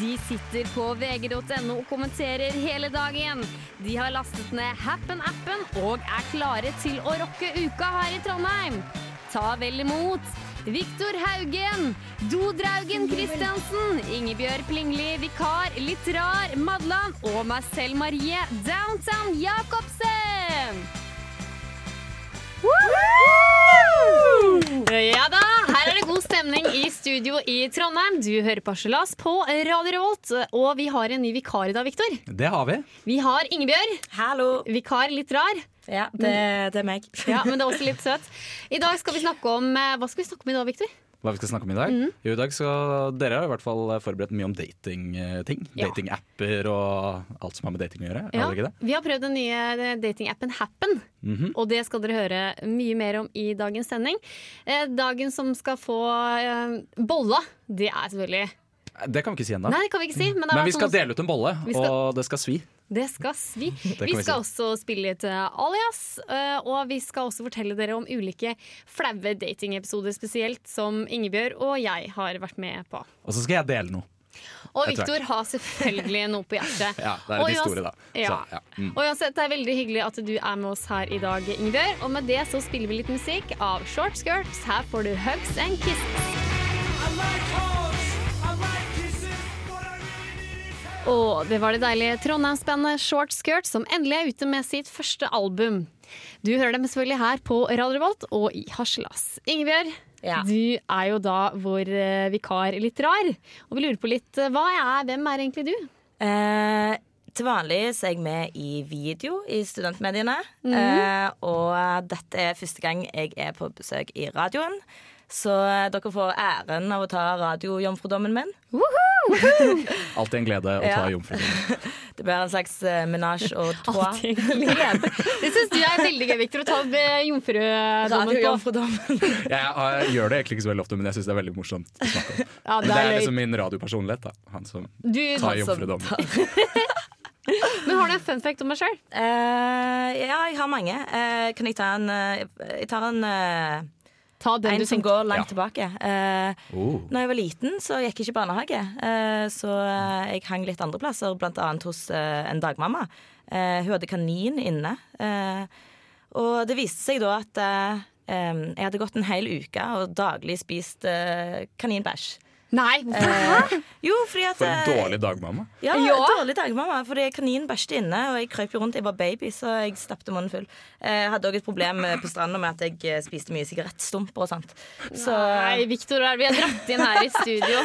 De sitter på vg.no og kommenterer hele dagen. De har lastet ned Happen-appen og er klare til å rocke uka her i Trondheim. Ta vel imot Viktor Haugen, Dodraugen Christiansen, Ingebjørg Plingli, vikar, litt rar, Madland og meg selv, Marie Downtown Jacobsen. Ja da, god stemning i studio i Trondheim. Du hører på Harselas på Radio Revolt, og vi har en ny vikar i dag, Viktor. Det har vi. Vi har Ingebjørg, Hallo. vikar, litt rar. Ja, det, det er meg. Ja, men det er også litt søt. I dag skal vi snakke om eh, Hva skal vi snakke om i dag, Viktor? Hva vi skal snakke om i dag? Mm. Jo, i dag skal Dere har i hvert fall forberedt mye om datingting. Ja. Datingapper og alt som har med dating å gjøre. Ja. det? Vi har prøvd den nye datingappen Happen, Mhm. og det skal dere høre mye mer om i dagens sending. Eh, Dagen som skal få eh, bolla, det er selvfølgelig Det kan vi ikke si ennå. Men, Men vi skal dele ut en bolle, skal- og det skal svi. Det skal svi. Vi vi skal også spille litt eh, alias, eh, og vi skal også fortelle dere om ulike flaue datingepisoder spesielt, som Ingebjørg og jeg har vært med på. Og så skal jeg dele noe. Og Viktor har selvfølgelig noe på hjertet. Ja, det er en historie, da. Ja. Så, ja. Mm. Og uansett, Det er veldig hyggelig at du er med oss her i dag, Ingebjørg. Og med det så spiller vi litt musikk av Short Skirts. Her får du Hugs and Kisses. Og det var det deilige Trondheimsbandet Short Skirt som endelig er ute med sitt første album. Du hører dem selvfølgelig her på Radio Revolt og i Harselas. Ingebjørg, Ja. du er jo da vår eh, vikar litt rar. Og vi lurer på litt, hva jeg er, hvem er egentlig du? Eh, til vanlig så er jeg med i video i studentmediene. eh, og dette er første gang jeg er på besøk i radioen. Så dere får æren av å ta radiojomfrudommen min. Alltid en glede å ta Ja. jomfrudommen. Det blir en slags uh, menasje og trois. Det syns du er veldig gøy, Victor, å ta eh, jomfrudommen på. Radiojomfrudommen. Jeg, jeg gjør det egentlig ikke så veldig ofte, men jeg syns det er veldig morsomt å snakke om. Ja, det det er er liksom min radiopersonlighet, da. Han som Du, tar som jomfrudommen. men har du en fun fact om deg sjøl? Uh, ja, jeg har mange. Uh, kan jeg ta en uh, Jeg tar en, eh, Ta den en du som går langt Ja. tilbake. Eh, Oh. Når jeg var liten, så gikk jeg ikke i barnehage. Eh, Så eh, jeg hang litt andre plasser, blant annet hos eh, en dagmamma. Eh, Hun hadde kanin inne. Eh, Og det viste seg da at eh, jeg hadde gått en hel uke og daglig spist eh, kaninbæsj. Nei, Eh, Jo, fordi at For en eh, dårlig dagmamma. Ja, Ja. dårlig dagmamma. Fordi kaninen bæsjte inne, og jeg krøp jo rundt. Jeg var baby, så jeg stappte munnen full. Eh, Jeg hadde òg et problem eh, på stranda med at jeg eh, spiste mye sigarettstumper og sånt. Så Nei, Victor, vi har dratt inn her i studio.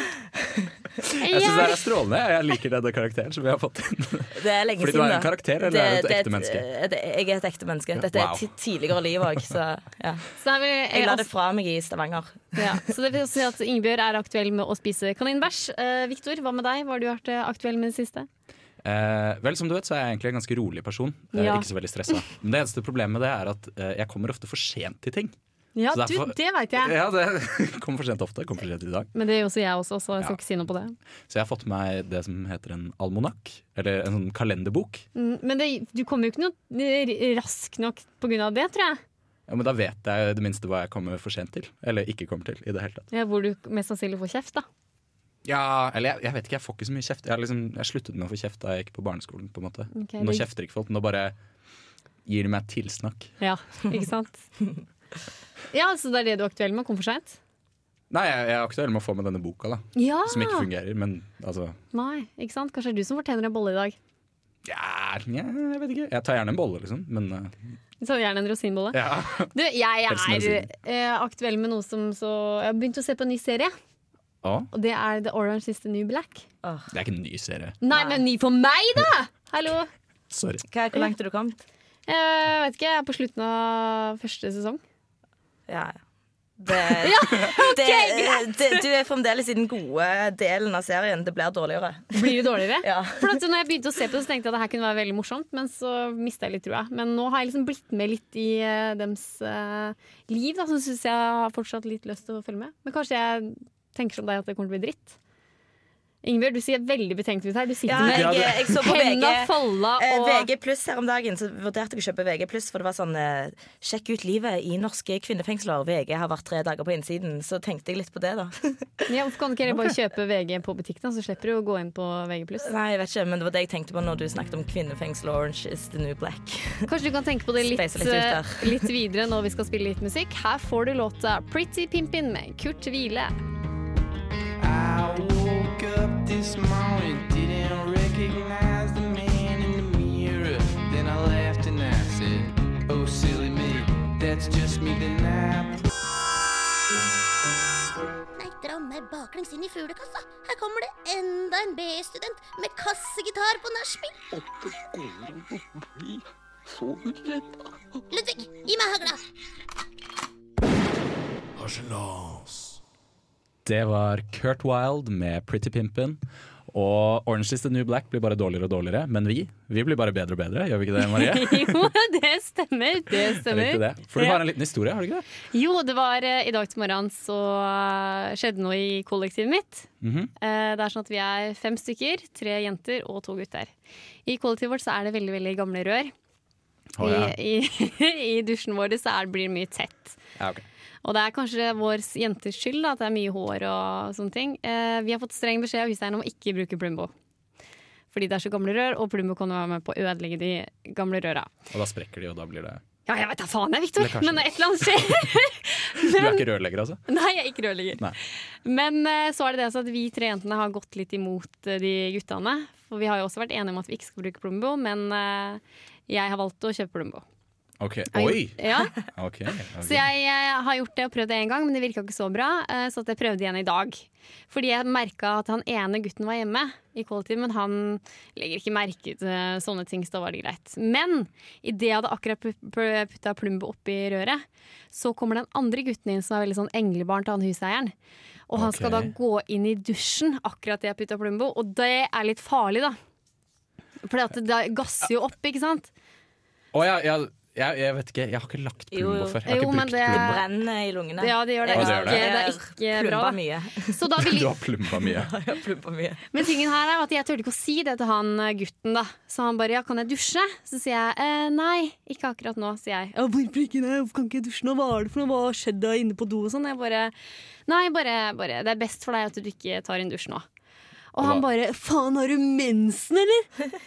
Jeg syns det er strålende. Jeg liker denne karakteren som vi har fått inn. det er lenge Fordi du er en karakter, eller er du et det ekte menneske? eh, det- Jeg er et ekte menneske. Dette er Wow. et tidligere liv òg, så ja. Så, er vi, Jeg la det fra meg i Stavanger. Ja. så det vil si at Ingebjørg er aktuell med å spise kaninbæsj. Eh, Victor, hva med deg? Hva har du vært eh, aktuell med det siste? Eh, vel, som du vet, så er jeg egentlig en ganske rolig person. Er Ja. Ikke så veldig stressa. Men det eneste problemet med det er at eh, jeg kommer ofte for sent til ting. Ja, Så du, det veit jeg. Ja, det kommer for sent ofte. Kommer for sent i dag. Men det gjør også jeg også, så jeg skal Ja. ikke si noe på det. Så jeg har fått meg det som heter en almonakk. Eller en sånn kalenderbok. Mm, Men det, du kommer jo ikke noe r- rask nok på grunn av det, tror jeg. Ja, men Da vet jeg det minste hva jeg kommer for sent til. Eller ikke kommer til. i det hele tatt Ja, hvor du mest sannsynlig får kjeft, da. Ja, eller jeg, jeg vet ikke, jeg får ikke så mye kjeft. Jeg, liksom, jeg sluttet med å få kjeft da jeg gikk på barneskolen. på en måte Okay, Nå det- kjefter ikke folk, nå bare gir de meg tilsnakk. Ja, ikke sant? Ja, Så det er det du er aktuell med? Kom for seint? Nei, jeg, jeg er aktuell med å få med denne boka, da. Ja! Som ikke fungerer, men altså Nei, ikke sant? Kanskje det er du som fortjener en bolle i dag. Ja, jeg vet ikke. Jeg tar gjerne en bolle, liksom. Men uh, Så gjerne en rosinbolle. ja. Du, jeg er eh, aktuell med noe som så Jeg har begynt å se på en ny serie, Ah. og det er The Orange is the New Black. det er ikke en ny serie. Nei, Nei. men ny for meg, da! Hallo! Sorry. Hva, hvor langt har du kommet? Jeg vet ikke, jeg er på slutten av første sesong. Ja, ja. Det, det, det, du er fremdeles i den gode delen av serien. Det blir dårligere. Blir det dårligere? Ja. For at når jeg begynte å se på det, så tenkte jeg at det her kunne være veldig morsomt, men så mista jeg litt trua. Men nå har jeg liksom blitt med litt i uh, dems uh, liv, da, så syns jeg har fortsatt litt lyst til å følge med. Men kanskje jeg tenker som deg at det kommer til å bli dritt. Ingebjørg, du ser veldig betenkt ut her. Du sitter Ja, med jeg så på hendene folda Eh, og VG pluss her om dagen, så vurderte jeg å kjøpe VG pluss, for det var sånn eh, Sjekk ut livet i norske kvinnefengsler. VG har vært tre dager på innsiden, så tenkte jeg litt på det, da. ja, Hvorfor kan du ikke bare kjøpe VG på butikken, så slipper du å gå inn på VG+. Nei, jeg vet ikke, men det var det jeg tenkte på når du snakket om kvinnefengsel. Orange is the new black. Kanskje du kan tenke på det litt, litt eh, litt videre når vi skal spille litt musikk. Her får du låta 'Pretty Pimpin' med Kurt Hvile. Up this morning, didn't recognize the man in the mirror. Then I laughed and I said, Oh, silly me, that's just me the nap Nei, dra meg baklengs inn i fuglekassa. Her kommer det enda en B-student med kassegitar på nachspiel. Ludvig, gi meg hagla. Det var Kurt Wilde med Pretty Pimpin'. Og Orange is the New Black blir bare dårligere og dårligere. Men vi vi blir bare bedre og bedre, gjør vi ikke det, Marie? jo, det stemmer. Det Er stemmer. det? For du har en liten historie, har du ikke det? Jo, det var eh, i dag til morgenen så eh, skjedde noe i kollektivet mitt. Mm -hmm. det er sånn at vi er fem stykker, tre jenter og to gutter. I kollektivet vårt så er det veldig veldig gamle rør. Oh, ja. I, i, I dusjen vår så er, blir det mye tett. Ja, ok. Og det er kanskje vår jenters skyld da, at det er mye hår og sånne ting. Eh, vi har fått streng beskjed av huseieren om å ikke bruke Plumbo. Fordi det er så gamle rør, og Plumbo kan være med på å ødelegge de gamle røra. Og da sprekker de, og da blir det Ja, jeg vet da faen, jeg, Victor! Men Men et eller annet skjer. Du er ikke rørlegger, altså? Nei, jeg er ikke rørlegger. Nei. Men eh, så er det det altså at vi tre jentene har gått litt imot eh, de guttene. For vi har jo også vært enige om at vi ikke skal bruke Plumbo, men eh, jeg har valgt å kjøpe Plumbo. Ok, Oi! Ja, Okay, okay. Så jeg, jeg, har gjort det og prøvd det en gang, men det virka ikke så bra. eh, Så jeg prøvde igjen i dag. Fordi jeg merka at han ene gutten var hjemme i kollektiv, men han legger ikke merke til sånne ting, så da var det greit. Men idet jeg hadde akkurat putta Plumbo oppi røret, så kommer den andre gutten inn som er veldig sånn englebarn til han huseieren. Og han skal da gå inn i dusjen akkurat det jeg putta Plumbo, og det er litt farlig, da. For det gasser jo opp, ikke sant? Å ja, ja, jeg, jeg vet ikke. Jeg har ikke lagt Plumbo før. Jeg har Jo, ikke men brukt det- Plumbo. brenner i lungene. Ja, det gjør det. Ja, det gjør det. Det er ikke bra. Mye. Så da vil Du har plumba mye. Jeg har plumba mye. Men tingen her er at jeg turte ikke å si det til han eh, gutten. da Så han bare 'ja, kan jeg dusje?' Så sier jeg eh, 'nei, ikke akkurat nå', sier jeg. Ja, 'Hvorfor ikke det? Hvorfor kan ikke jeg dusje nå? Hva er det for noe? Hva har skjedd da inne på do?' og sånn. Jeg bare 'nei, bare, bare det er best for deg at du ikke tar en dusj nå'. Og han bare 'faen, har du mensen, eller?'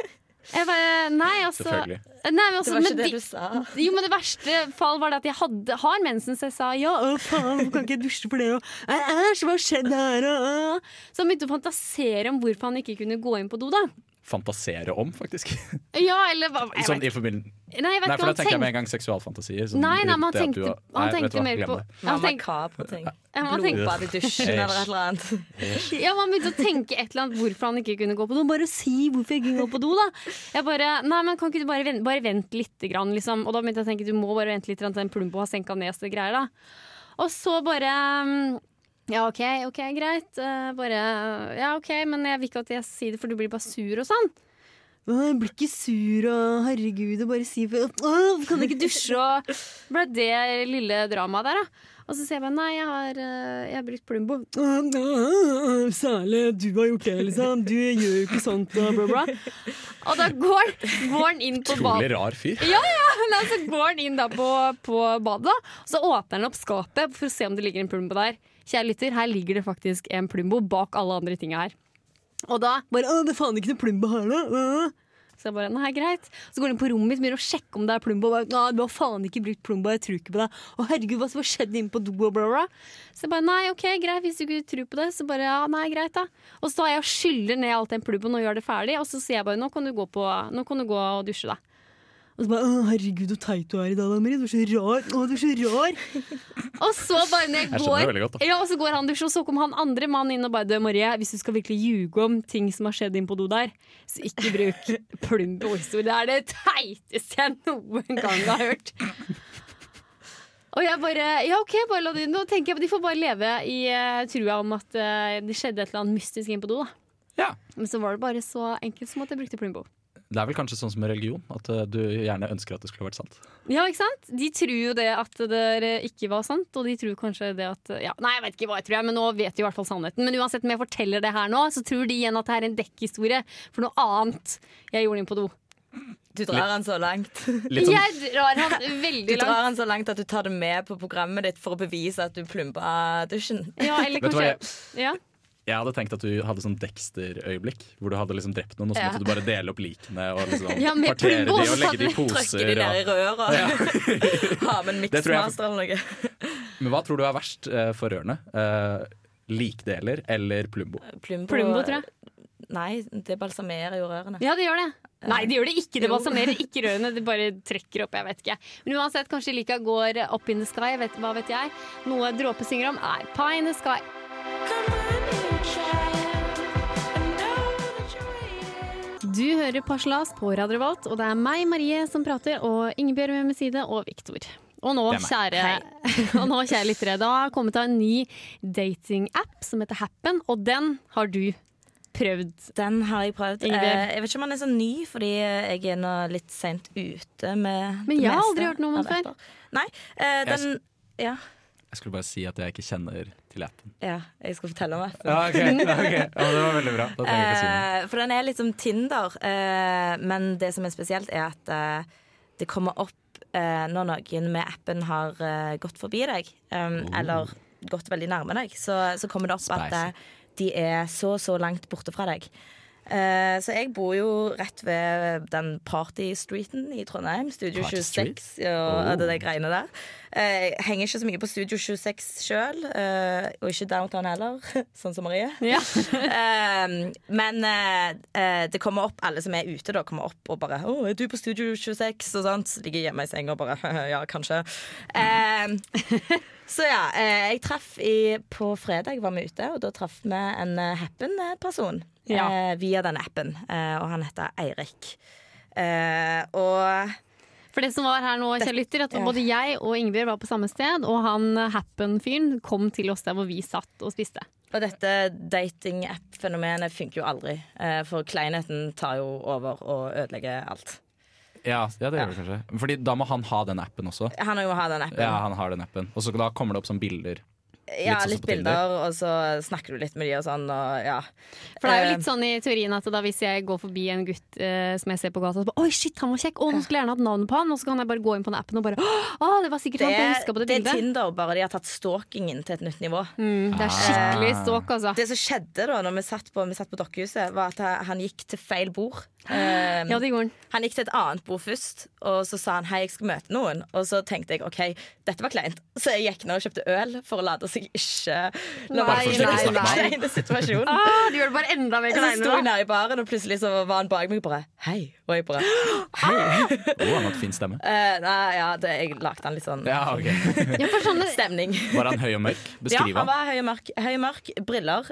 Jeg bare Nei, altså Selvfølgelig. Nei, men altså, Det var men ikke det du sa. jo, men det verste fall var det at jeg hadde, har mensen, så jeg sa ja, å faen, kan ikke jeg dusje for det? Og, æsj, hva skjedde skjedd her? Og, så han begynte å fantasere om hvorfor han ikke kunne gå inn på do, da. Fantasere om, faktisk. Ja, eller hva jeg Sånn vet, i forbindelse Nei, jeg vet Nei, for da tenker jeg han med en gang seksualfantasier. sånn Nei, nei, han at tenkte, har- han Nei, vet tenkte mer på han tenkte, makabre ting. Man Blodbad i dusjen eller et eller annet. ja, man begynte å tenke et eller annet hvorfor han ikke kunne gå på do. Bare si hvorfor jeg ikke kunne gå på do, da. Jeg bare, nei, men Kan ikke du bare vente, bare vente litt, grann, liksom. Og da begynte jeg å tenke du må bare vente litt grann til den plumpa har senka ned og greier, da. Og så bare mm, Ja, OK, ok, greit. Uh, bare Ja, OK, men jeg vil ikke at jeg sier det, for du blir bare sur og sånn. Jeg blir ikke sur og herregud, og bare si «Å, Kan jeg ikke dusje? Og ble det lille dramaet der, da. Og så sier jeg bare nei, jeg har, eh, jeg har brukt Plumbo. Særlig du har gjort det, liksom. Du gjør jo ikke sånt, og bla, bla. Og da går, går han inn på Utrolig badet. rar fyr. Ja, ja, men så går han inn da på, på badet, og så åpner han opp skapet for å se om det ligger en Plumbo der. Kjære lytter, her ligger det faktisk en Plumbo bak alle andre tinga her. Og da bare Å, det er faen ikke noe Plumbo her, da. Så jeg bare, nei, greit Så går de på rommet mitt begynner å sjekke om det er Plumbo. Og bare, du har faen ikke brukt Plumbo, jeg tror ikke på det. Å herregud, hva som har skjedd inne på do? Og bla, bla. Så jeg bare, nei, ok, greit, hvis du ikke tror på det, så bare, ja, nei, greit da. Og så tar jeg og skyller ned alt den Plumboen og gjør det ferdig, og så sier jeg bare, nå kan du gå, på, nå kan du gå og dusje, da. Og så bare, å herregud, så teit du er i dag, Marie. Du er så rar. Å, du er så rar. og så bare når jeg Jeg går veldig godt, ja, og så går han dusj, og så kommer han andre mannen inn og bare Du, Marie, hvis du skal virkelig ljuge om ting som har skjedd inn på do der, så ikke bruk Plumbo-historie. Det er det teiteste jeg noen gang har hørt. Og jeg bare Ja, OK, bare la det Nå tenker jeg De får bare leve i uh, trua om at uh, det skjedde et eller annet mystisk inn på do, da. Ja. Men så var det bare så enkelt som at jeg brukte Plumbo. Det er vel kanskje sånn som med religion, at eh, du gjerne ønsker at det skulle vært sant. Ja, ikke sant? De tror jo det at det ikke var sant, og de tror kanskje det at ja, Nei, jeg vet ikke hva jeg tror, jeg, men nå vet de i hvert fall sannheten. Men uansett om jeg forteller det her nå, så tror de igjen at det er en dekkhistorie for noe annet jeg gjorde inn på do. Du drar han så langt. Litt sånn, Jeg drar han veldig langt. Du drar han så langt at du tar det med på programmet ditt for å bevise at du plumpa dusjen. Ja, eller Vet du hva kanskje ja. Jeg hadde tenkt at du hadde sånn Dexter-øyeblikk, hvor du hadde liksom drept noen, og så Ja. måtte du bare dele opp likene og liksom Ja, partere de og legge de i poser. De ned i Og, Ja. ha med en miksmaster eller noe. men hva tror du er verst uh, for rørene? Uh, likdeler eller Plumbo? Plumbo, Plumbo, tror jeg. Nei, det balsamerer jo rørene. Ja, det gjør det. Nei, det gjør det ikke. Det balsamerer ikke rørene. Det bare trekker opp. Jeg vet ikke. Men uansett, kanskje Lika går up in the sky. Vet, hva vet jeg? Noe Dråpe synger om, er Pie in the sky. Du hører Paslas på Radio Revolt, og det er meg, Marie, som prater, og Ingebjørg med min side, og Viktor. Og nå, kjære, og nå, kjære lyttere, det har kommet av en ny datingapp som heter Happen, og den har du prøvd. Den har jeg prøvd. Ingebjørg? Eh, jeg vet ikke om den er så ny, fordi jeg er nå litt seint ute med Men det jeg har aldri hørt noe om den før. Nei, eh, den ja, Jeg skulle bare si at jeg ikke kjenner til appen. ja, jeg skal fortelle om appen. Ja, okay, okay. Ja, det var veldig bra. Da jeg si. Eh, for den er litt som Tinder, eh, men det som er spesielt, er at eh, det kommer opp når noen med appen har gått forbi deg, um, eller gått veldig nærme deg, så, så kommer det opp at de er så, så langt borte fra deg. Eh, så jeg bor jo rett ved den party-streeten i Trondheim. Studio Party Street? 26 og Oh. det der greiene der. Eh, Jeg henger ikke så mye på Studio 26 sjøl, og ikke downtown heller, sånn som Marie. Ja. Eh, men eh, eh, det kommer opp, alle som er ute, da, kommer opp og bare 'Å, er du på Studio 26?' og sånt. Ligger hjemme i senga og bare 'Ja, kanskje'. Eh, så ja, eh, jeg traff i, på fredag var vi ute, og da traff vi en uh, Happen-person Ja. eh, via den appen, eh, og han heter Eirik. Eh, og For det som var her nå, kjære lytter, at både jeg og Ingebjørg var på samme sted, og han Happen-fyren kom til oss der hvor vi satt og spiste. Og dette dating-app-fenomenet funker jo aldri. Eh, for kleinheten tar jo over og ødelegger alt. Ja, ja, det gjør det kanskje. Fordi da må han ha den appen også. Han må jo ha den appen. Ja, han har den appen. Og så da kommer det opp som bilder. Ja, Litt sånn litt bilder, og så snakker du litt med de og sånn, og ja. For det er jo Eh, litt sånn i teorien at da hvis jeg går forbi en gutt eh, som jeg ser på gata, så bare Oi, shit, han var kjekk! Å, nå skulle jeg gjerne hatt navnet på han! Og så kan jeg bare gå inn på den appen og bare Å, det var sikkert det, han, for jeg huska på det det er. Tinder, bare de har tatt stalkingen til et nytt nivå. Mm, det er skikkelig Ah. stalk, altså. Det som skjedde da når vi satt på, vi satt på Dokkehuset, var at han gikk til feil bord. Eh, Ja, det gjorde han. Han gikk til et annet bord først, og så sa han hei, jeg skal møte noen. Og så tenkte jeg OK, dette var kleint. Så jeg gikk ned og kjøpte øl for å late seg ikke la Nei, meg inn i nei, den nei. kleine situasjonen. Ah, du gjør det bare enda mer Så sto jeg kleine. nede i baren, og plutselig så var han bak meg og bare Hei. Og jeg bare Hei. Å, han hadde fin stemme. Uh, nei, ja, det, jeg lagde han litt sånn Ja, okay. Ja, for sånne, stemning. Var han høy og mørk? Beskriv ja, han. var høy og mørk. Høy og mørk, briller.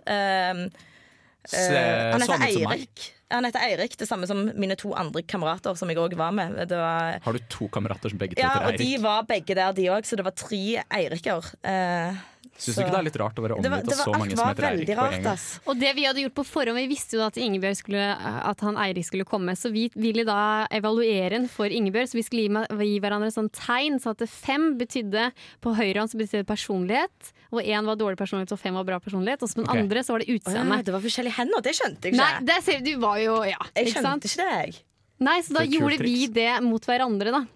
Se, eh, han heter som. Eirik. Han heter Eirik, det samme som mine to andre kamerater som jeg òg var med. Det var, Har du to kamerater som begge to ja, heter og de var begge der, de òg, så det var tre Eiriker. Eh, Syns du ikke det er litt rart å være omgitt av så mange som heter Eirik rart, ass. Og det vi hadde gjort på forhånd, vi visste jo at Ingebjørg skulle At han Eirik skulle komme, så vi ville da evaluere den for Ingebjørg. Så vi skulle gi, gi hverandre sånn tegn, så at fem betydde På høyre hånd så betydde personlighet, og én var dårlig personlighet og fem var bra personlighet. Og så på den okay. andre så var det utseende. det var forskjellige hender, det skjønte jeg Nei, det ser du, var jo Ja, jeg skjønte ikke det, jeg. Nei, så da gjorde vi det mot hverandre, da.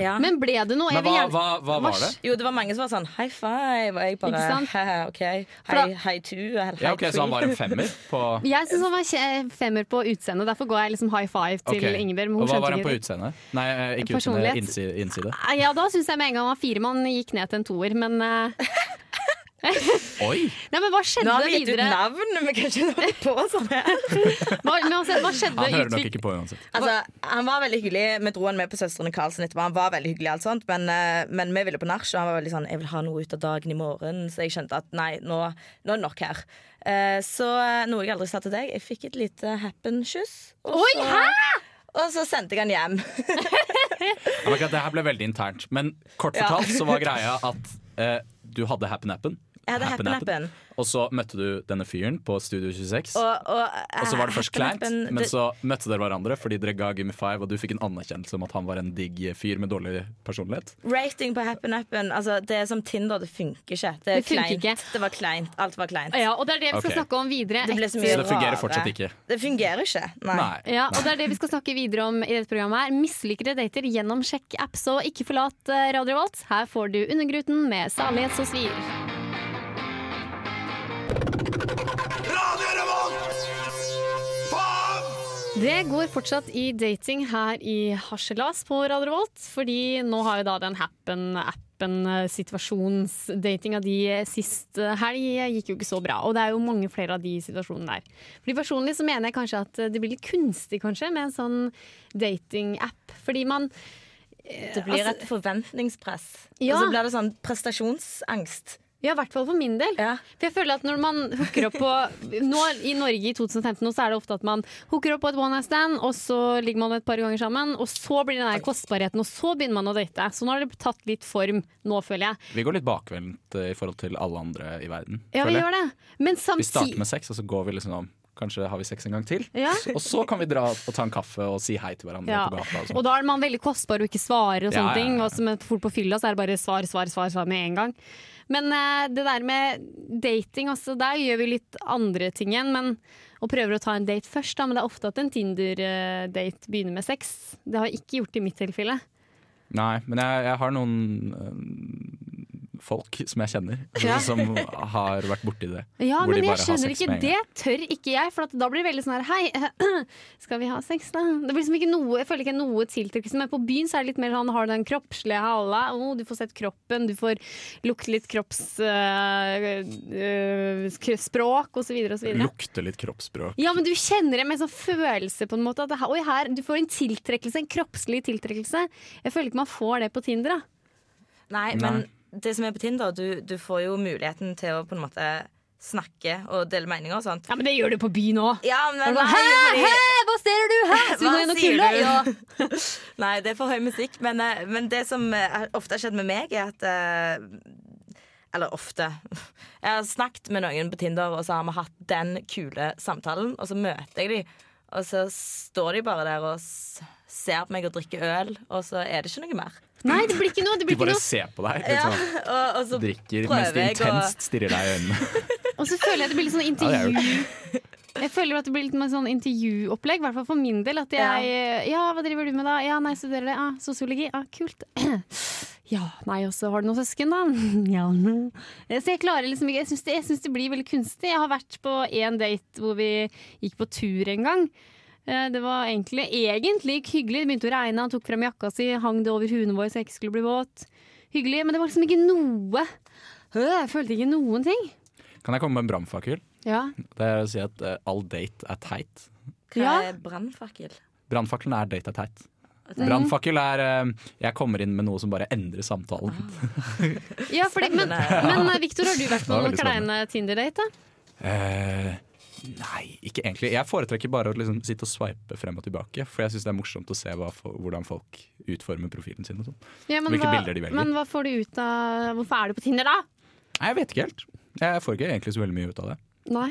Ja. Men ble det noe? Men Jeg hva, hva, hva var det? Jo, det var mange som var sånn high five, og jeg bare? OK. Hei to, Ja, okay, Så han var en femmer på Jeg syns han var femmer på utseendet. derfor går jeg liksom high five til okay. Ingebjørg. Og hva var han på det. utseendet? Nei, eh, ikke utseendet, innside. Ja, da syns jeg med en gang han var fire. Man gikk ned til en toer, men eh, Oi! Nei, men hva skjedde videre? Nå har vi gitt ut navn, men kanskje han holde på sånn her. Hva, men altså, hva skjedde? Han hører nok ikke på uansett. Altså, han var veldig hyggelig. Vi dro han med på Søstrene Karlsen etterpå. Han var veldig hyggelig, alt sånt Men, eh, men vi ville på nach, og han var veldig sånn Jeg vil ha noe ut av dagen i morgen. Så jeg skjønte at nei, nå, nå er det nok her. Eh, så eh, noe jeg aldri sa til deg. Jeg fikk et lite happen-kyss. Oi, så- hæ?! Og så sendte jeg han hjem. Ja, men det her ble veldig internt. Men kort Ja. fortalt så var greia at eh, du hadde Happen-appen. Jeg hadde Happen Happen. Og så møtte du denne fyren på Studio 26. Og, Og, og, så var det først kleint, men så møtte dere hverandre fordi dere ga Gimme Five, og du fikk en anerkjennelse om at han var en digg fyr med dårlig personlighet. Rating på Happen Happen altså, Det er som Tinder, det funker ikke. Det, er Det funker kleint. ikke. Det var kleint. Alt var kleint. Ja, og det er det vi skal okay. snakke om videre. Det ble så mye Så det fungerer rare. fortsatt ikke. Det fungerer ikke. Nei. Nei. Ja, og det er det vi skal snakke videre om i dette programmet. her Mislykkede dater gjennom sjekk-app, så ikke forlat eh, Radio Volt. Her får du Undergruten med Salighet som svir. Det går fortsatt i dating her i Harselas på Radio Revolt, fordi nå har jo da den Happen-appen eh, situasjonsdatinga de sist eh, helg gikk jo ikke så bra. Og det er jo mange flere av de situasjonene der. Fordi Personlig så mener jeg kanskje at det blir litt kunstig kanskje med en sånn dating-app. Fordi man Det blir Altså- et forventningspress. Ja. Og så blir det sånn prestasjonsangst. Ja, i hvert fall for min del. Ja. For jeg føler at når man hooker opp på Nå I Norge i 2015 så er det ofte at man hooker opp på et one night stand, og så ligger man et par ganger sammen, og så blir det den der kostbarheten, og så begynner man å date. Så nå har det tatt litt form, nå føler jeg. Vi går litt bakvendt eh, i forhold til alle andre i verden. Ja, vi gjør det. Men Vi starter med sex, og så går vi liksom om Kanskje har vi sex en gang til. Ja. Og så kan vi dra og ta en kaffe og si hei til hverandre Ja. på gata. Og sånn. Og da er man veldig kostbar og ikke svarer og sånne ting. Og som fort på fylla så er det bare svar, svar, svar, svar med en gang. Men uh, det der med dating, også, der gjør vi litt andre ting igjen. Men, og prøver å ta en date først, da. Men det er ofte at en Tinder-date begynner med sex. Det har jeg ikke gjort i mitt tilfelle. Nei, men jeg, jeg har noen øh, folk som jeg kjenner, Ja. som har vært borti det. Ja, Hvor de men jeg skjønner ikke det. Tør ikke jeg. For at da blir det veldig sånn her Hei, skal vi ha sex, da? Det blir liksom ikke noe, jeg føler ikke noe tiltrekkelse. Men på byen så er det litt mer sånn har du den kroppslige halla. Oh, du får sett kroppen, du får lukte litt kroppsspråk osv. osv. Lukte litt kroppsspråk. Ja, men du kjenner det med en sånn følelse på en måte. At det, oi, her, du får en tiltrekkelse, en kroppslig tiltrekkelse. Jeg føler ikke man får det på Tinder. da. Nei, Nei. Det som er på Tinder, du, du får jo muligheten til å på en måte snakke og dele meninger og sånt. Ja, Men det gjør du på byen òg. Ja, men nei, fordi- hæ, hva ser du? her?! Skal vi gå inn og kulle? Ja. Nei, det er for høy musikk. Men, eh, men det som eh, ofte har skjedd med meg, er at eh, Eller ofte. Jeg har snakket med noen på Tinder, og så har vi hatt den kule samtalen. Og så møter jeg dem, og så står de bare der og ser på meg og drikker øl, og så er det ikke noe mer. Nei, det blir ikke noe. Det De blir ikke bare noe. ser på deg, Ja, liksom. og, og så drikker mens de intenst og... stirrer deg i øynene. Og så føler jeg det blir litt sånn Ja, er intervju. Jeg føler at det blir litt med sånn intervjuopplegg, i hvert fall for min del. At jeg Ja, hva driver du med da? Ja, nei, studerer det. Ah, sosiologi. Ah, kult. Ja, nei, og så har du noen søsken, da? Ja. Så jeg klarer liksom ikke Jeg syns det, synes det blir veldig kunstig. Jeg har vært på én date hvor vi gikk på tur en gang. Eh, Det var egentlig, egentlig hyggelig. Det begynte å regne, han tok frem jakka si, hang det over huene våre så jeg ikke skulle bli våt. Hyggelig, men det var liksom ikke noe. Jeg følte ikke noen ting. Kan jeg komme med en brannfakkel? Ja. Det er å si at uh, all date er teit. Hva Ja. er brannfakkel? Brannfakkelen er date er teit. Brannfakkel er uh, jeg kommer inn med noe som bare endrer samtalen. Ja, fordi, men, men Victor, har du vært på noen kleine Tinder-date? da? Nei, ikke egentlig. Jeg foretrekker bare å liksom sitte og swipe frem og tilbake. For jeg syns det er morsomt å se hva, hvordan folk utformer profilen sin. Og sånn. Ja, men Hvilke hva, bilder de velger. Men hva får du ut av Hvorfor er du på Tinder, da? Nei, jeg vet ikke helt. Jeg får ikke egentlig så veldig mye ut av det. Nei.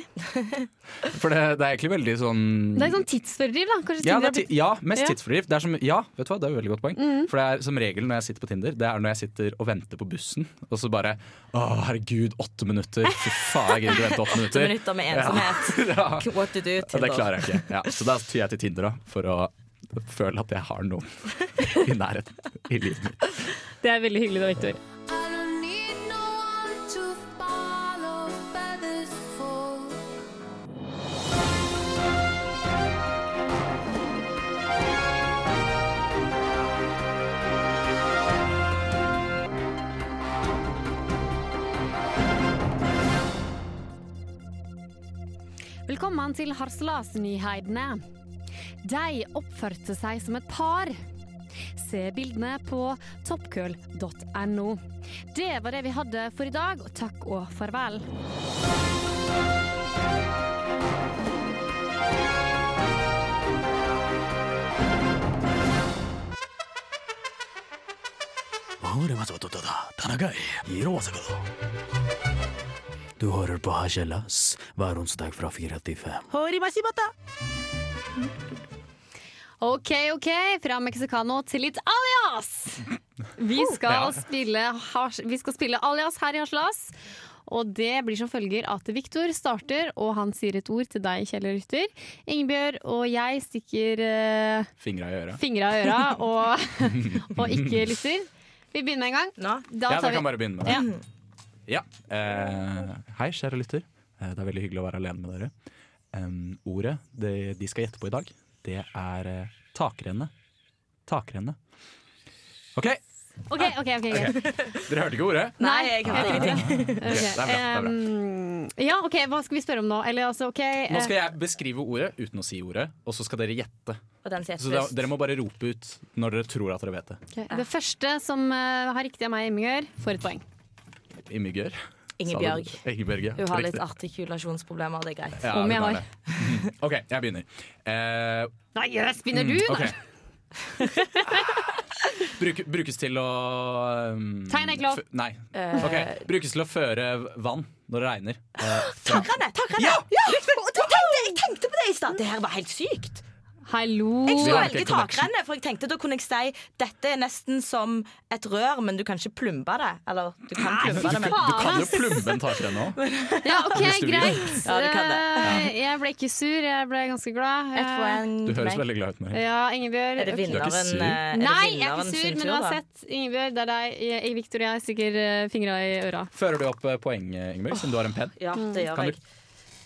For det, det er egentlig veldig sånn Det er sånn tidsfordriv, da. Kanskje ja, det er ti ja, mest Ja. tidsfordriv. Det er som, ja, vet du hva, det er et veldig godt poeng. Mm. For det er som regel når jeg sitter på Tinder, det er når jeg sitter og venter på bussen, og så bare Å, herregud, åtte minutter. Fy faen, jeg gidder ikke vente åtte minutter. Åtte minutter. med ensomhet. Ja. What to do? Ja, det klarer jeg ikke. Ja, så da tyr jeg til Tinder da, for å føle at jeg har noen i nærheten i livet mitt. Det er veldig hyggelig da, Victor. Velkommen til Harselasnyheidene. De oppførte seg som et par. Se bildene på toppkøl.no. Det var det vi hadde for i dag, og takk og farvel. Du hører på Hachelas hver onsdag fra 4 til 5. Ok, ok, fra mexicano til litt alias. Vi skal, spille, vi skal spille alias her i Haslas. Og det blir som følger at Viktor starter, og han sier et ord til deg, Kjell Rytter. Ingebjørg og jeg stikker uh, Fingra i øra. fingra i øra og, og ikke lytter. Vi begynner med en gang. Nå? Da Ja, tar da vi kan bare begynne med det. Ja. Ja. Eh, hei, kjære lytter. Eh, det er veldig hyggelig å være alene med dere. Em, ordet det, de skal gjette på i dag, det er eh, takrenne. Takrenne. OK, OK, OK. ok, greit. dere hørte ikke ordet? Nei, jeg hørte ingenting. Ok, det er bra, det er bra. em, ja, OK, hva skal vi spørre om nå? Eller altså, OK Nå eh, skal jeg beskrive ordet uten å si ordet, og så skal dere gjette. Og den sier Så da, først. dere må bare rope ut når dere tror at dere vet det. ok. Det første som eh, har riktig av meg, Ingebjørg, får et poeng. Immigør. Ingebjørg. Ingebjørg, ja. Hun har litt artikulasjonsproblemer, det er greit. Ja, Om jeg har. OK, jeg begynner. Uh, Nei, jøss, begynner du, da? Okay. Bruk, brukes til å um, Tegn er lov. Nei. Eh, Ok, Brukes til å føre vann når det regner. Uh, Takrenne! Takrene! takrene. Ja! Tenkte, jeg tenkte på det i stad. Det her var helt sykt. Hallo! Jeg skulle velge takrenne, for jeg tenkte da kunne jeg si dette er nesten som et rør, men du kan ikke plumbe det. Eller du kan plumbe det, men Du kan jo plumbe en takrenne òg. Ja, OK, greit. Ja, du kan det. Eh, Jeg ble ikke sur, jeg ble ganske glad. Eh, Du høres veldig glad ut, Marie. Ja, Ingebjørg. Er det Du er ikke vinneren sur? eh, er det Nei, jeg er ikke sur, men uansett, Ingebjørg, det er deg. Jeg, Victor og jeg stikker fingra i øra. Fører du opp poeng, Ingebjørg, siden du har en penn? Ja, det gjør Kan du,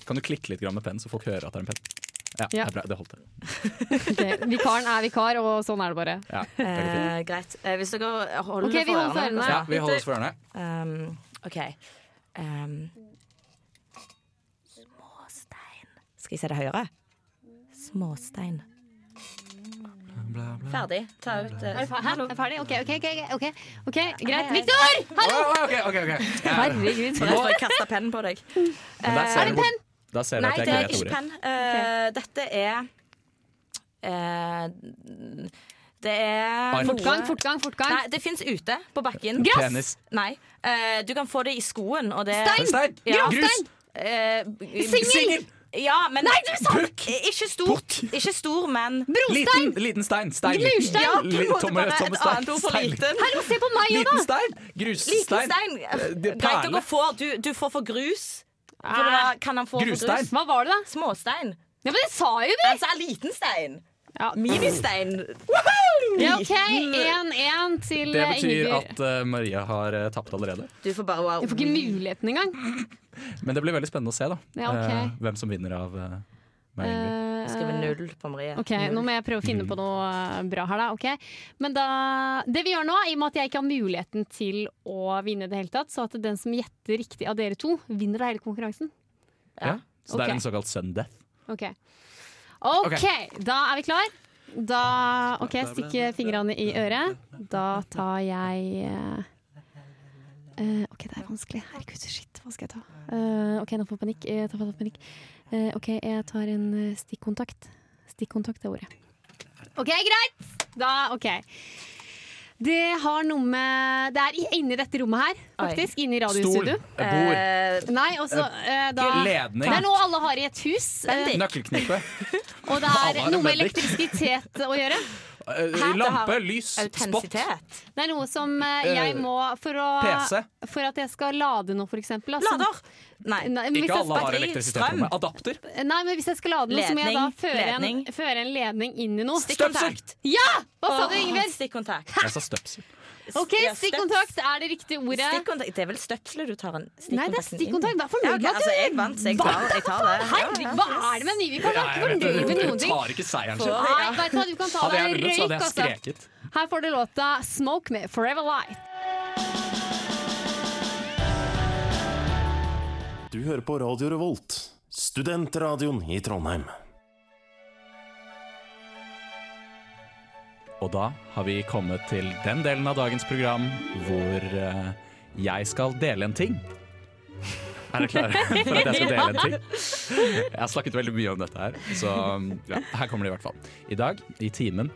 kan du klikke litt med penn, så folk hører at det er en penn? Ja, Ja. Det er bra. Det holdt. det. Ok, Vikaren er vikar, og sånn er det bare. Ja, veldig. Eh, greit. Eh, hvis dere holder Ok, vi holder for ørene. ja, vi holder oss for ørene. Um, OK. Um, småstein Skal jeg se det høyere? Småstein. Ferdig. Ta ut uh, Er du? Er ferdig? OK, OK, ok, okay. okay greit. hei. Victor! Hallo! Oh, okay, okay, ok. Herregud. Nå jeg kasta pennen på deg. Uh, Er det du- penn? Da ser du Nei, at jeg det er ikke ordet. penn. Eh, Dette er uh, Det er. Fortgang, fortgang, fortgang. Nei, det fins ute på bakken. Gress! Nei. Uh, du kan få det i skoen, og det Stein! Stein! Ja. Grus! Uh, Singel! Ja, men Nei, du sa Pukk! Ikke stor, ikke stor men Brostein! Liten, liten stein. Stein. Glurstein! Ja, på tomme- bare tomme et stein. annet ord for Stein. liten. Hallo, se på meg òg, da! stein! Liten Grusstein. stein. er Greit, å gå for. du, du får for grus. For Ah. da kan han få Grustein? Hva var det, da? Småstein. Ja, men det sa jo vi! Altså liten stein. Ja. Ministein. Ja, OK, 1-1 til Det betyr Ingebjørg. at uh, Maria har uh, tapt allerede. Du får bare Jeg får ikke muligheten engang. Men det blir veldig spennende å se da Ja, okay. uh, hvem som vinner av uh, meg og Ingrid. Eh, Skrive null på Marie. Ok, Nå må jeg prøve å finne på noe eh, bra her, da. Okay. Men da, det vi gjør nå, i og med at jeg ikke har muligheten til å vinne i det hele tatt, så at den som gjetter riktig av dere to, vinner da hele konkurransen. Ja. Så det ok. er en såkalt sun death. OK, Ok, Ok. da er vi klar. Da OK, stikk fingrene i øret. Da tar jeg eh, eh, OK, det er vanskelig. Herregud, shit, hva skal jeg ta? Uh, OK, nå får jeg panikk. Jeg tar panikk. Eh, OK, jeg tar en eh, stikkontakt. Stikkontakt er ordet. OK, greit! Da OK. Det har noe med Det er i- inni dette rommet her, faktisk. Inni Stol. radiostudio. eh, Bord. Eh, Nei, også, eh, da Ledning. Det er noe alle har i et hus. eh, Nøkkelknippe. og det er noe med elektrisitet å gjøre. Eh, Hæ? Lampe, har lys, spot. Det er noe som eh, jeg må For, å, PC. for at jeg skal lade noe, for eksempel. Lader. Nei. Nei, men Ikke jeg alle har elektrisitet. Adapter. Nei, men hvis jeg skal lade noe, så må jeg da Ledning, føre en, føre en ledning inn i noe. Stikkontakt. Ja! Hva sa du, Ingvild? Stikkontakt. Jeg sa støpsel. OK, stikkontakt er det riktige ordet. Stikkontakt. Det er vel støpsler du tar en Nei, det er stikkontakt. Vær fornøyd med at altså, jeg vant, så jeg tar, jeg tar det. Herregud, hva er det med Nivi? Vi kan være fornøyd med Du noen ting. tar ikke seieren sin. Nei, vet du hva, du kan ta deg en røyk, altså. Her får du låta 'Smoke' Me 'Forever Light'. Du hører på Radio Revolt, studentradioen i Trondheim. Og da har vi kommet til den delen av dagens program hvor eh, jeg skal dele en ting. Er dere klare for at jeg skal dele en ting? Jeg har snakket veldig mye om dette her, så ja, her kommer det i hvert fall. I dag, i timen,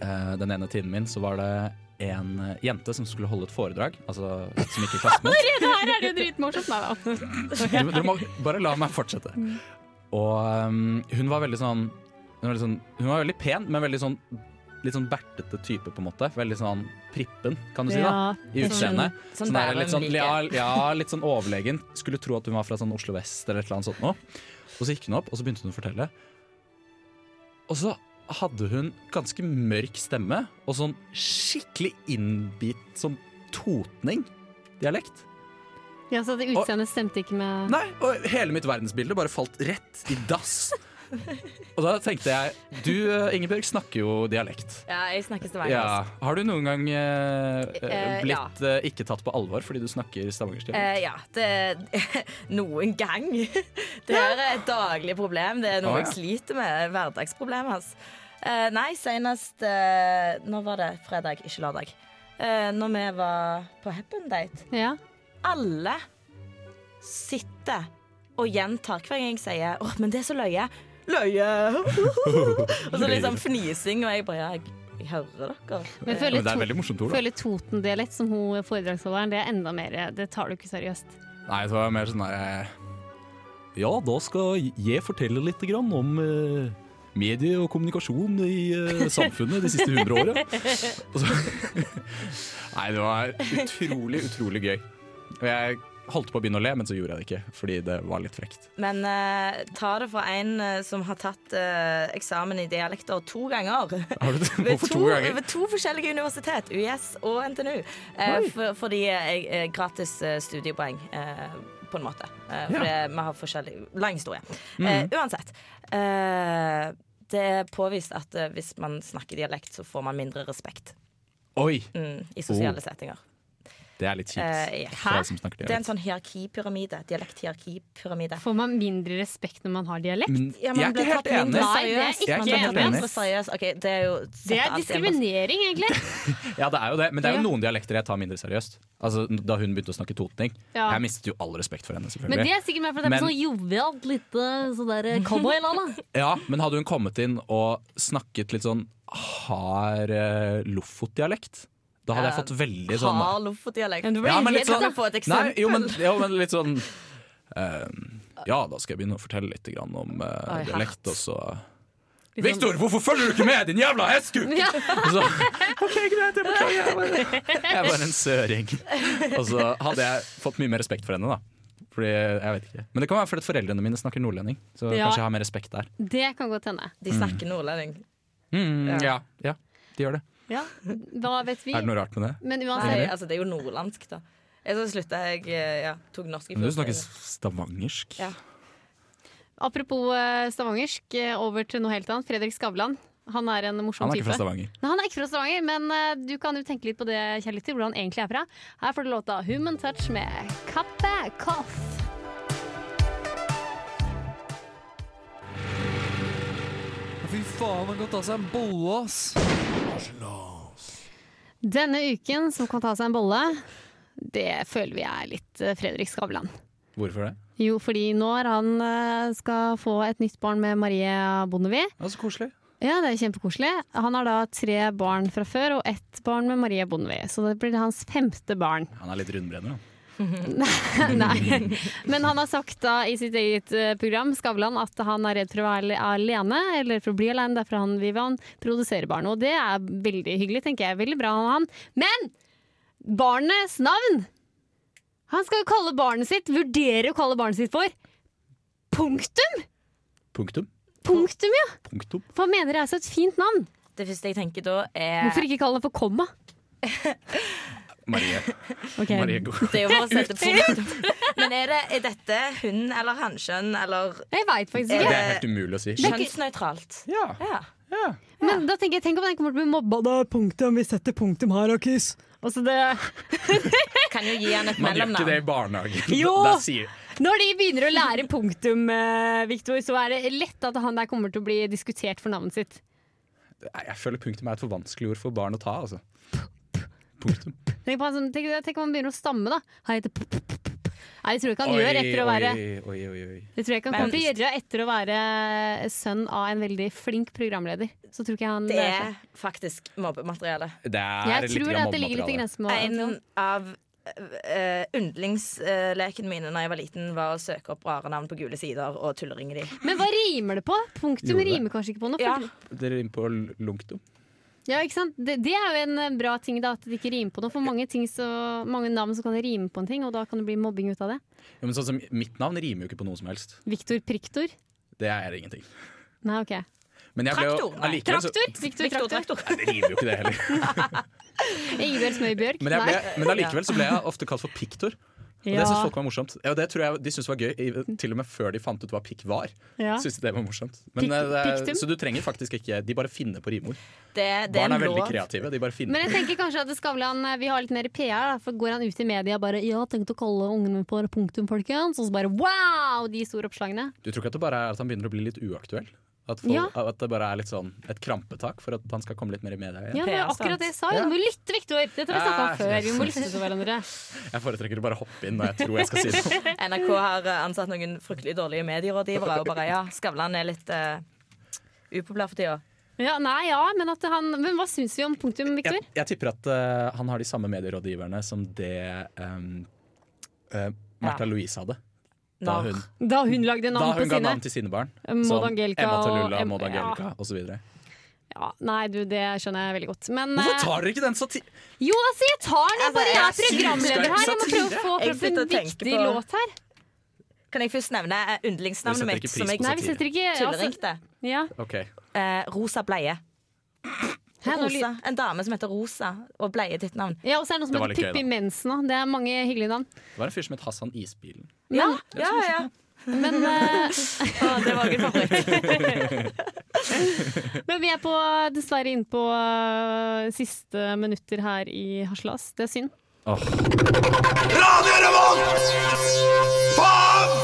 eh, den ene timen min, så var det en jente som skulle holde et foredrag, altså som ikke er klassen min. Det her er det jo dritmorsomt. Nei da. Du, du må bare la meg fortsette. Og um, hun var veldig sånn hun var, veldig sånn hun var veldig pen, men veldig sånn Litt sånn bertete type, på en måte. Veldig sånn prippen, kan du si. da I utseendet. Sånn Sånn sånn litt, sånn, ja, ja, litt sånn overlegen. Skulle tro at hun var fra sånn Oslo vest eller et eller annet sånt noe. Og så gikk hun opp, og så begynte hun å fortelle. Og så hadde hun ganske mørk stemme og sånn skikkelig innbitt sånn totning-dialekt. Ja, så utseendet stemte ikke med Nei, og hele mitt verdensbilde bare falt rett i dass. Og da tenkte jeg Du, eh, Ingebjørg, snakker jo dialekt. Ja, jeg snakker stavangersk. Ja. Har du noen gang eh, eh, Eh, blitt eh, ikke tatt på alvor fordi du snakker stavangersk? Eh, ja, det Noen gang. Det her er et daglig problem. Det er noe Å, ja. jeg sliter med. Hverdagsproblem. Altså. Eh, nei, senest eh, Når var det? Fredag, ikke lørdag. Eh, når vi var på Happen Date. Ja. Alle sitter og gjentar hver gang jeg sier 'Åh, men det er så løye'. Løye! og så liksom fnising, og jeg bare ja, jeg, jeg hører dere. Men jeg Ja, men det er veldig morsomt ord, da. føler Toten-dialekt som hun foredragsholderen, det er enda mer Det tar du ikke seriøst. Nei, det var mer sånn der eh, Ja, da skal jeg fortelle litt grann om eh, medie og kommunikasjon i uh, samfunnet de siste hundre åra. Nei, det var utrolig, utrolig gøy. Og jeg holdt på å begynne å le, men så gjorde jeg det ikke, fordi det var litt frekt. Men uh, ta det fra en uh, som har tatt uh, eksamen i dialekter to ganger. Har du det? Hvorfor to, to ganger? ved to forskjellige universitet, UiS og NTNU. For, fordi jeg, er gratis studiepoeng, på en måte. Fordi vi har forskjellig Lang historie. Mm. uansett. Det er påvist at hvis man snakker dialekt, så får man mindre respekt Oi, mm, i sosiale Oh. settinger. Det er litt kjipt. Uh, som snakker Det er en sånn hierarkipyramide. Dialekt-hierarkipyramide. Får man mindre respekt når man har dialekt? Men Ja, jeg man er blir ikke helt enig. Nei, det er ikke Man blir helt enig. seriøst. Det er jo Det er diskriminering, egentlig. Ja, det er jo det, men det er jo noen dialekter jeg tar mindre seriøst. Altså, Da hun begynte å snakke totning. Ja. Jeg mistet jo all respekt for henne, selvfølgelig Men det er sikkert mer fordi det er Men- sånn jovialt, lite sånn der cowboyland. da. Ja, Men hadde hun kommet inn og snakket litt sånn hard uh, Lofot-dialekt, da hadde jeg fått veldig sånn Hard Lofot-dialekt. Du blir Ja, men litt sånn få et Nei, jo, men, jo, men litt sånn uh, Ja, da skal jeg begynne å fortelle litt grann om uh, Oi, dialekt, og så sånn- Victor, hvorfor følger du ikke med, din jævla hestkuk?! Ja. Så, OK, greit, jeg beklager. Jeg var, jeg er bare en søring. Og så hadde jeg fått mye mer respekt for henne, da. Fordi, jeg vet ikke. Men det kan være fordi foreldrene mine snakker nordlending. Så Ja. kanskje jeg har mer respekt der. Det kan godt hende. De snakker nordlending. Mm, ja. ja, de gjør det. Ja. Hva vet vi? Er det noe rart med det? Men Nei, altså, det er jo nordlandsk, da. Jeg så slutta jeg eh, ja, tok norsk i Men du snakker stavangersk. Ja. apropos eh, stavangersk, eh, over til noe helt annet. Fredrik Skavlan. Han er en morsom Han er ikke type. fra Stavanger. Nei, han er ikke fra Stavanger, men uh, du kan jo tenke litt på det, kjære lytter, hvor han egentlig er fra. Her får du låta Human Touch med Kappe Koff. Fy faen, han kan ta seg en bolle, ass. Denne uken som kan ta seg en bolle, det føler vi er litt eh, Fredrik Skavlan. Hvorfor det? Jo, fordi nå er han eh, skal få et nytt barn med Marie Bondevie. Ja, så koselig. Ja, det er kjempekoselig. Han har da tre barn fra før og ett barn med Marie Bondevie. Så det blir hans femte barn. Han er litt rundbrenner, da. Nei. Men han har sagt da i sitt eget eh, program Skavlan at han er redd for å være alene, eller for å bli alene. Derfor han vil han produsere barn. Og det er veldig hyggelig, tenker jeg. Veldig bra av han. Men barnets navn! Han skal kalle barnet sitt, vurdere å kalle barnet sitt for Punktum! Punktum. Punktum, ja! Punktum. For han mener det er så et fint navn. Det første jeg tenker da, er Hvorfor ikke kalle det for komma? Marie. Okay. Marie. Det er jo for å sette punkt. Men er, det, er dette hun eller hannkjønn eller Jeg veit faktisk ikke. Det er helt umulig å si. kjønnsnøytralt? Ja. Ja. ja. Men da tenker jeg, tenk om den kommer til å bli mobba. Da, punktum, vi setter punktum her, og kiss. Og så det, Kan jo gi han et mellomnavn. Man gjør ikke det i barnehagen. Jo! Da sier når de begynner å lære punktum, eh, Victor, så er det lett at han der kommer til å bli diskutert for navnet sitt. Jeg føler punktum er et for vanskelig ord for barn å ta, altså. Punktum. Tenk, på som, tenk, tenk om han begynner å stamme, da. Han heter Nei, det tror jeg ikke han gjør etter å være Oi, oi, oi, oi. Det tror jeg ikke han kommer til å gjøre etter å være sønn av en veldig flink programleder. Så tror ikke jeg han Det er faktisk mobbemateriale. Er Jeg tror det, at det ligger litt i grensen med En av uh, yndlingslekene mine da jeg var liten, var å søke opp rare navn på gule sider og tulleringe de. Men hva rimer det på? Punktum rimer kanskje ikke på noe. Ja. Det rimer på lunktum. Ja, ikke sant? Det, det er jo en eh, bra ting, da, at det ikke rimer på noe. For mange, ting så, mange navn så kan det rime på en ting, og da kan det bli mobbing ut av det. Ja, men sånn som Mitt navn rimer jo ikke på noe som helst. Viktor Priktor. Det er ingenting. Nei, OK. Men jeg ble jo Traktor? Nei. så- Traktor? Viktor Traktor. Traktor. Nei, det rimer jo ikke det heller. Ingebjørg Smøybjørg. Men, ble, Nei. men allikevel så ble jeg ofte kalt for piktor. Og det syns folk var morsomt. Ja, og det tror jeg de syntes var gøy, til og med før de fant ut hva pikk var. Ja. Synes de det var morsomt men, Pikk- eh, det. Så du trenger faktisk ikke De bare finner på rimord. Det, det Barn er veldig kreative. De bare finner Men jeg tenker kanskje at Skavlan Vi har litt mer PR, for går han ut i media bare 'Ja, tenkte å kalle ungene på punktum, folkens', og så bare wow! De store oppslagene. Du tror ikke at det bare er at han begynner å bli litt uaktuell? At, folk, Ja. at det bare er litt sånn et krampetak for at han skal komme litt mer i media igjen? Ja, det er akkurat det jeg sa. Ja. Du må lytte, Viktor! Dette har vi snakka om før. Vi må lytte til hverandre. Jeg foretrekker å bare hoppe inn når jeg tror jeg skal si noe. NRK har eh, ansatt noen fryktelig dårlige medierådgivere og bare ja, Skavlan er litt uh, upopulær for tida. Ja, nei, ja, men, at han, men hva syns vi om punktum, Viktor? Jeg, jeg tipper at uh, han har de samme medierådgiverne som det um, uh, Märtha Louise hadde. Da hun, Da hun lagde da navn på hun ga sine. navn til sine barn. Maud Som Angelica Emma og Tallulah, Maud ja. Angelica osv. Ja, nei, du, det skjønner jeg veldig godt. Men Hvorfor eh, tar dere ikke den sati... Jo, altså, jeg tar den. Jeg Altså, bare jeg er programleder her. Jeg må prøve å få opp en viktig på- låt her. Kan jeg først nevne eh, mitt Vi setter mitt, ikke pris som jeg Nei, vi setter ikke altså, ja. okay. Eh, Rosa bleie. Rosa. En dame som heter Rosa, og bleie ditt navn. ja, og så er det noe som Det heter Pippi Mensen òg. Det er mange hyggelige navn. Det var en fyr som het Hassan Isbilen. Ja, ja, ja. Men, uh, Å, det var ikke favoritt. men vi er på, dessverre inne på uh, siste minutter her i Haslas. Det er synd. Radio Remond Faen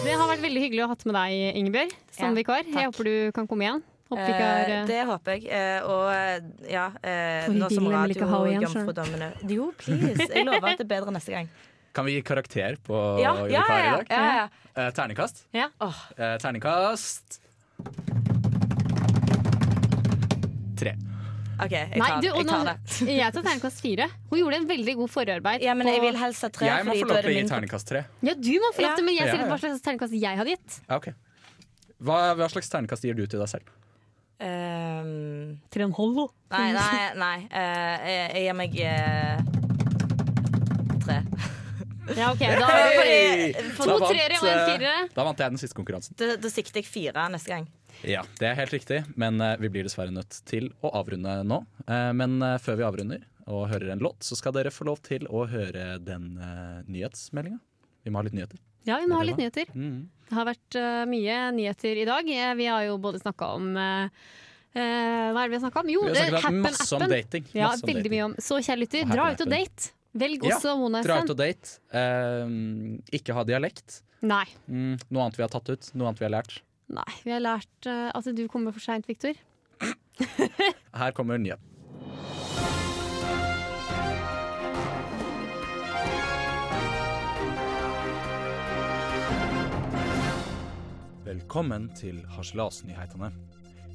Det har vært veldig hyggelig å ha hatt med deg, Ingebjørg, som Ja, vikar. Jeg håper du kan komme igjen. Håper vi ikke har Eh, eh, det håper jeg. Eh, og eh, ja eh, vi Nå som vil nemlig ikke ha henne igjen, radiojomfrudommene Jo, please. Jeg lover at det er bedre neste gang. Kan vi gi karakter på Ja, ja, vikar i dag? ja, ja. Eh, terningkast? Ja. Åh, Eh, terningkast Tre. OK, jeg Nei, tar, du, og jeg tar det. Jeg tar terningkast fire. Hun gjorde en veldig god forarbeid. Ja, men på- jeg vil helst ha tre. Jeg må fordi få da lov er til å det gi min- terningkast tre. Ja, du må få lov til, men jeg Ja, sier ja. hva slags terningkast jeg hadde gitt. Ja, ok. Hva, hva slags terningkast gir du til deg selv? Ehm, Tre og en halv, da. Nei, nei, nei. Uh, jeg, jeg gir meg uh, tre. Ja, ok, da Hey! For Da to vant, treere og en firere. Da vant jeg den siste konkurransen. Da, da sikter jeg fire neste gang. Ja, det er helt riktig, men eh, vi blir dessverre nødt til å avrunde nå. Eh, men før vi avrunder og hører en låt, så skal dere få lov til å høre den uh, nyhetsmeldinga. Vi må ha litt nyheter. Ja, vi må ha litt nyheter. Mm. Det har vært uh, mye nyheter i dag. Eh, Vi har jo både snakka om eh, Hva er det vi har snakka om? Jo, Vi har snakket Happen masse om dating. Ja, Masse om veldig dating. mye om. Så kjære lytter, dra ut og date. Velg Ja, Mona one night Dra ut og date. Uh, ikke ha dialekt. Nei. Mm, noe annet vi har tatt ut. Noe annet vi har lært. Nei. Vi har lært at du kommer for seint, Viktor. Her kommer nyheten. Velkommen til Harselasnyhetene.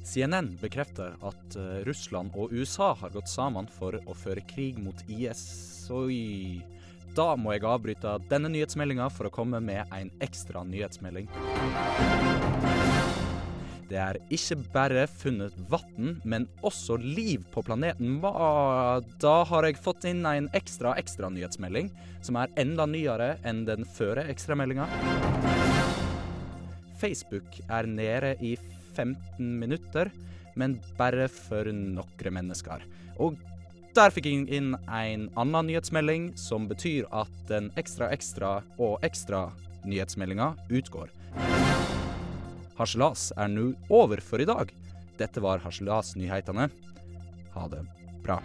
CNN bekrefter at eh, Russland og USA har gått sammen for å føre krig mot IS. Oi. Da må jeg avbryte denne nyhetsmeldinga for å komme med en ekstra nyhetsmelding. Det er ikke bare funnet vann, men også liv på planeten. Hva? Da har jeg fått inn en ekstra ekstra nyhetsmelding, som er enda nyere enn den førre ekstrameldinga. Facebook er nede i 15 minutter, men bare for noen mennesker. Og der fikk jeg inn en annen nyhetsmelding, som betyr at den ekstra ekstra og ekstra nyhetsmeldinga utgår. Harselas er nå over for i dag. Dette var Harselas-nyhetene. Ha det bra.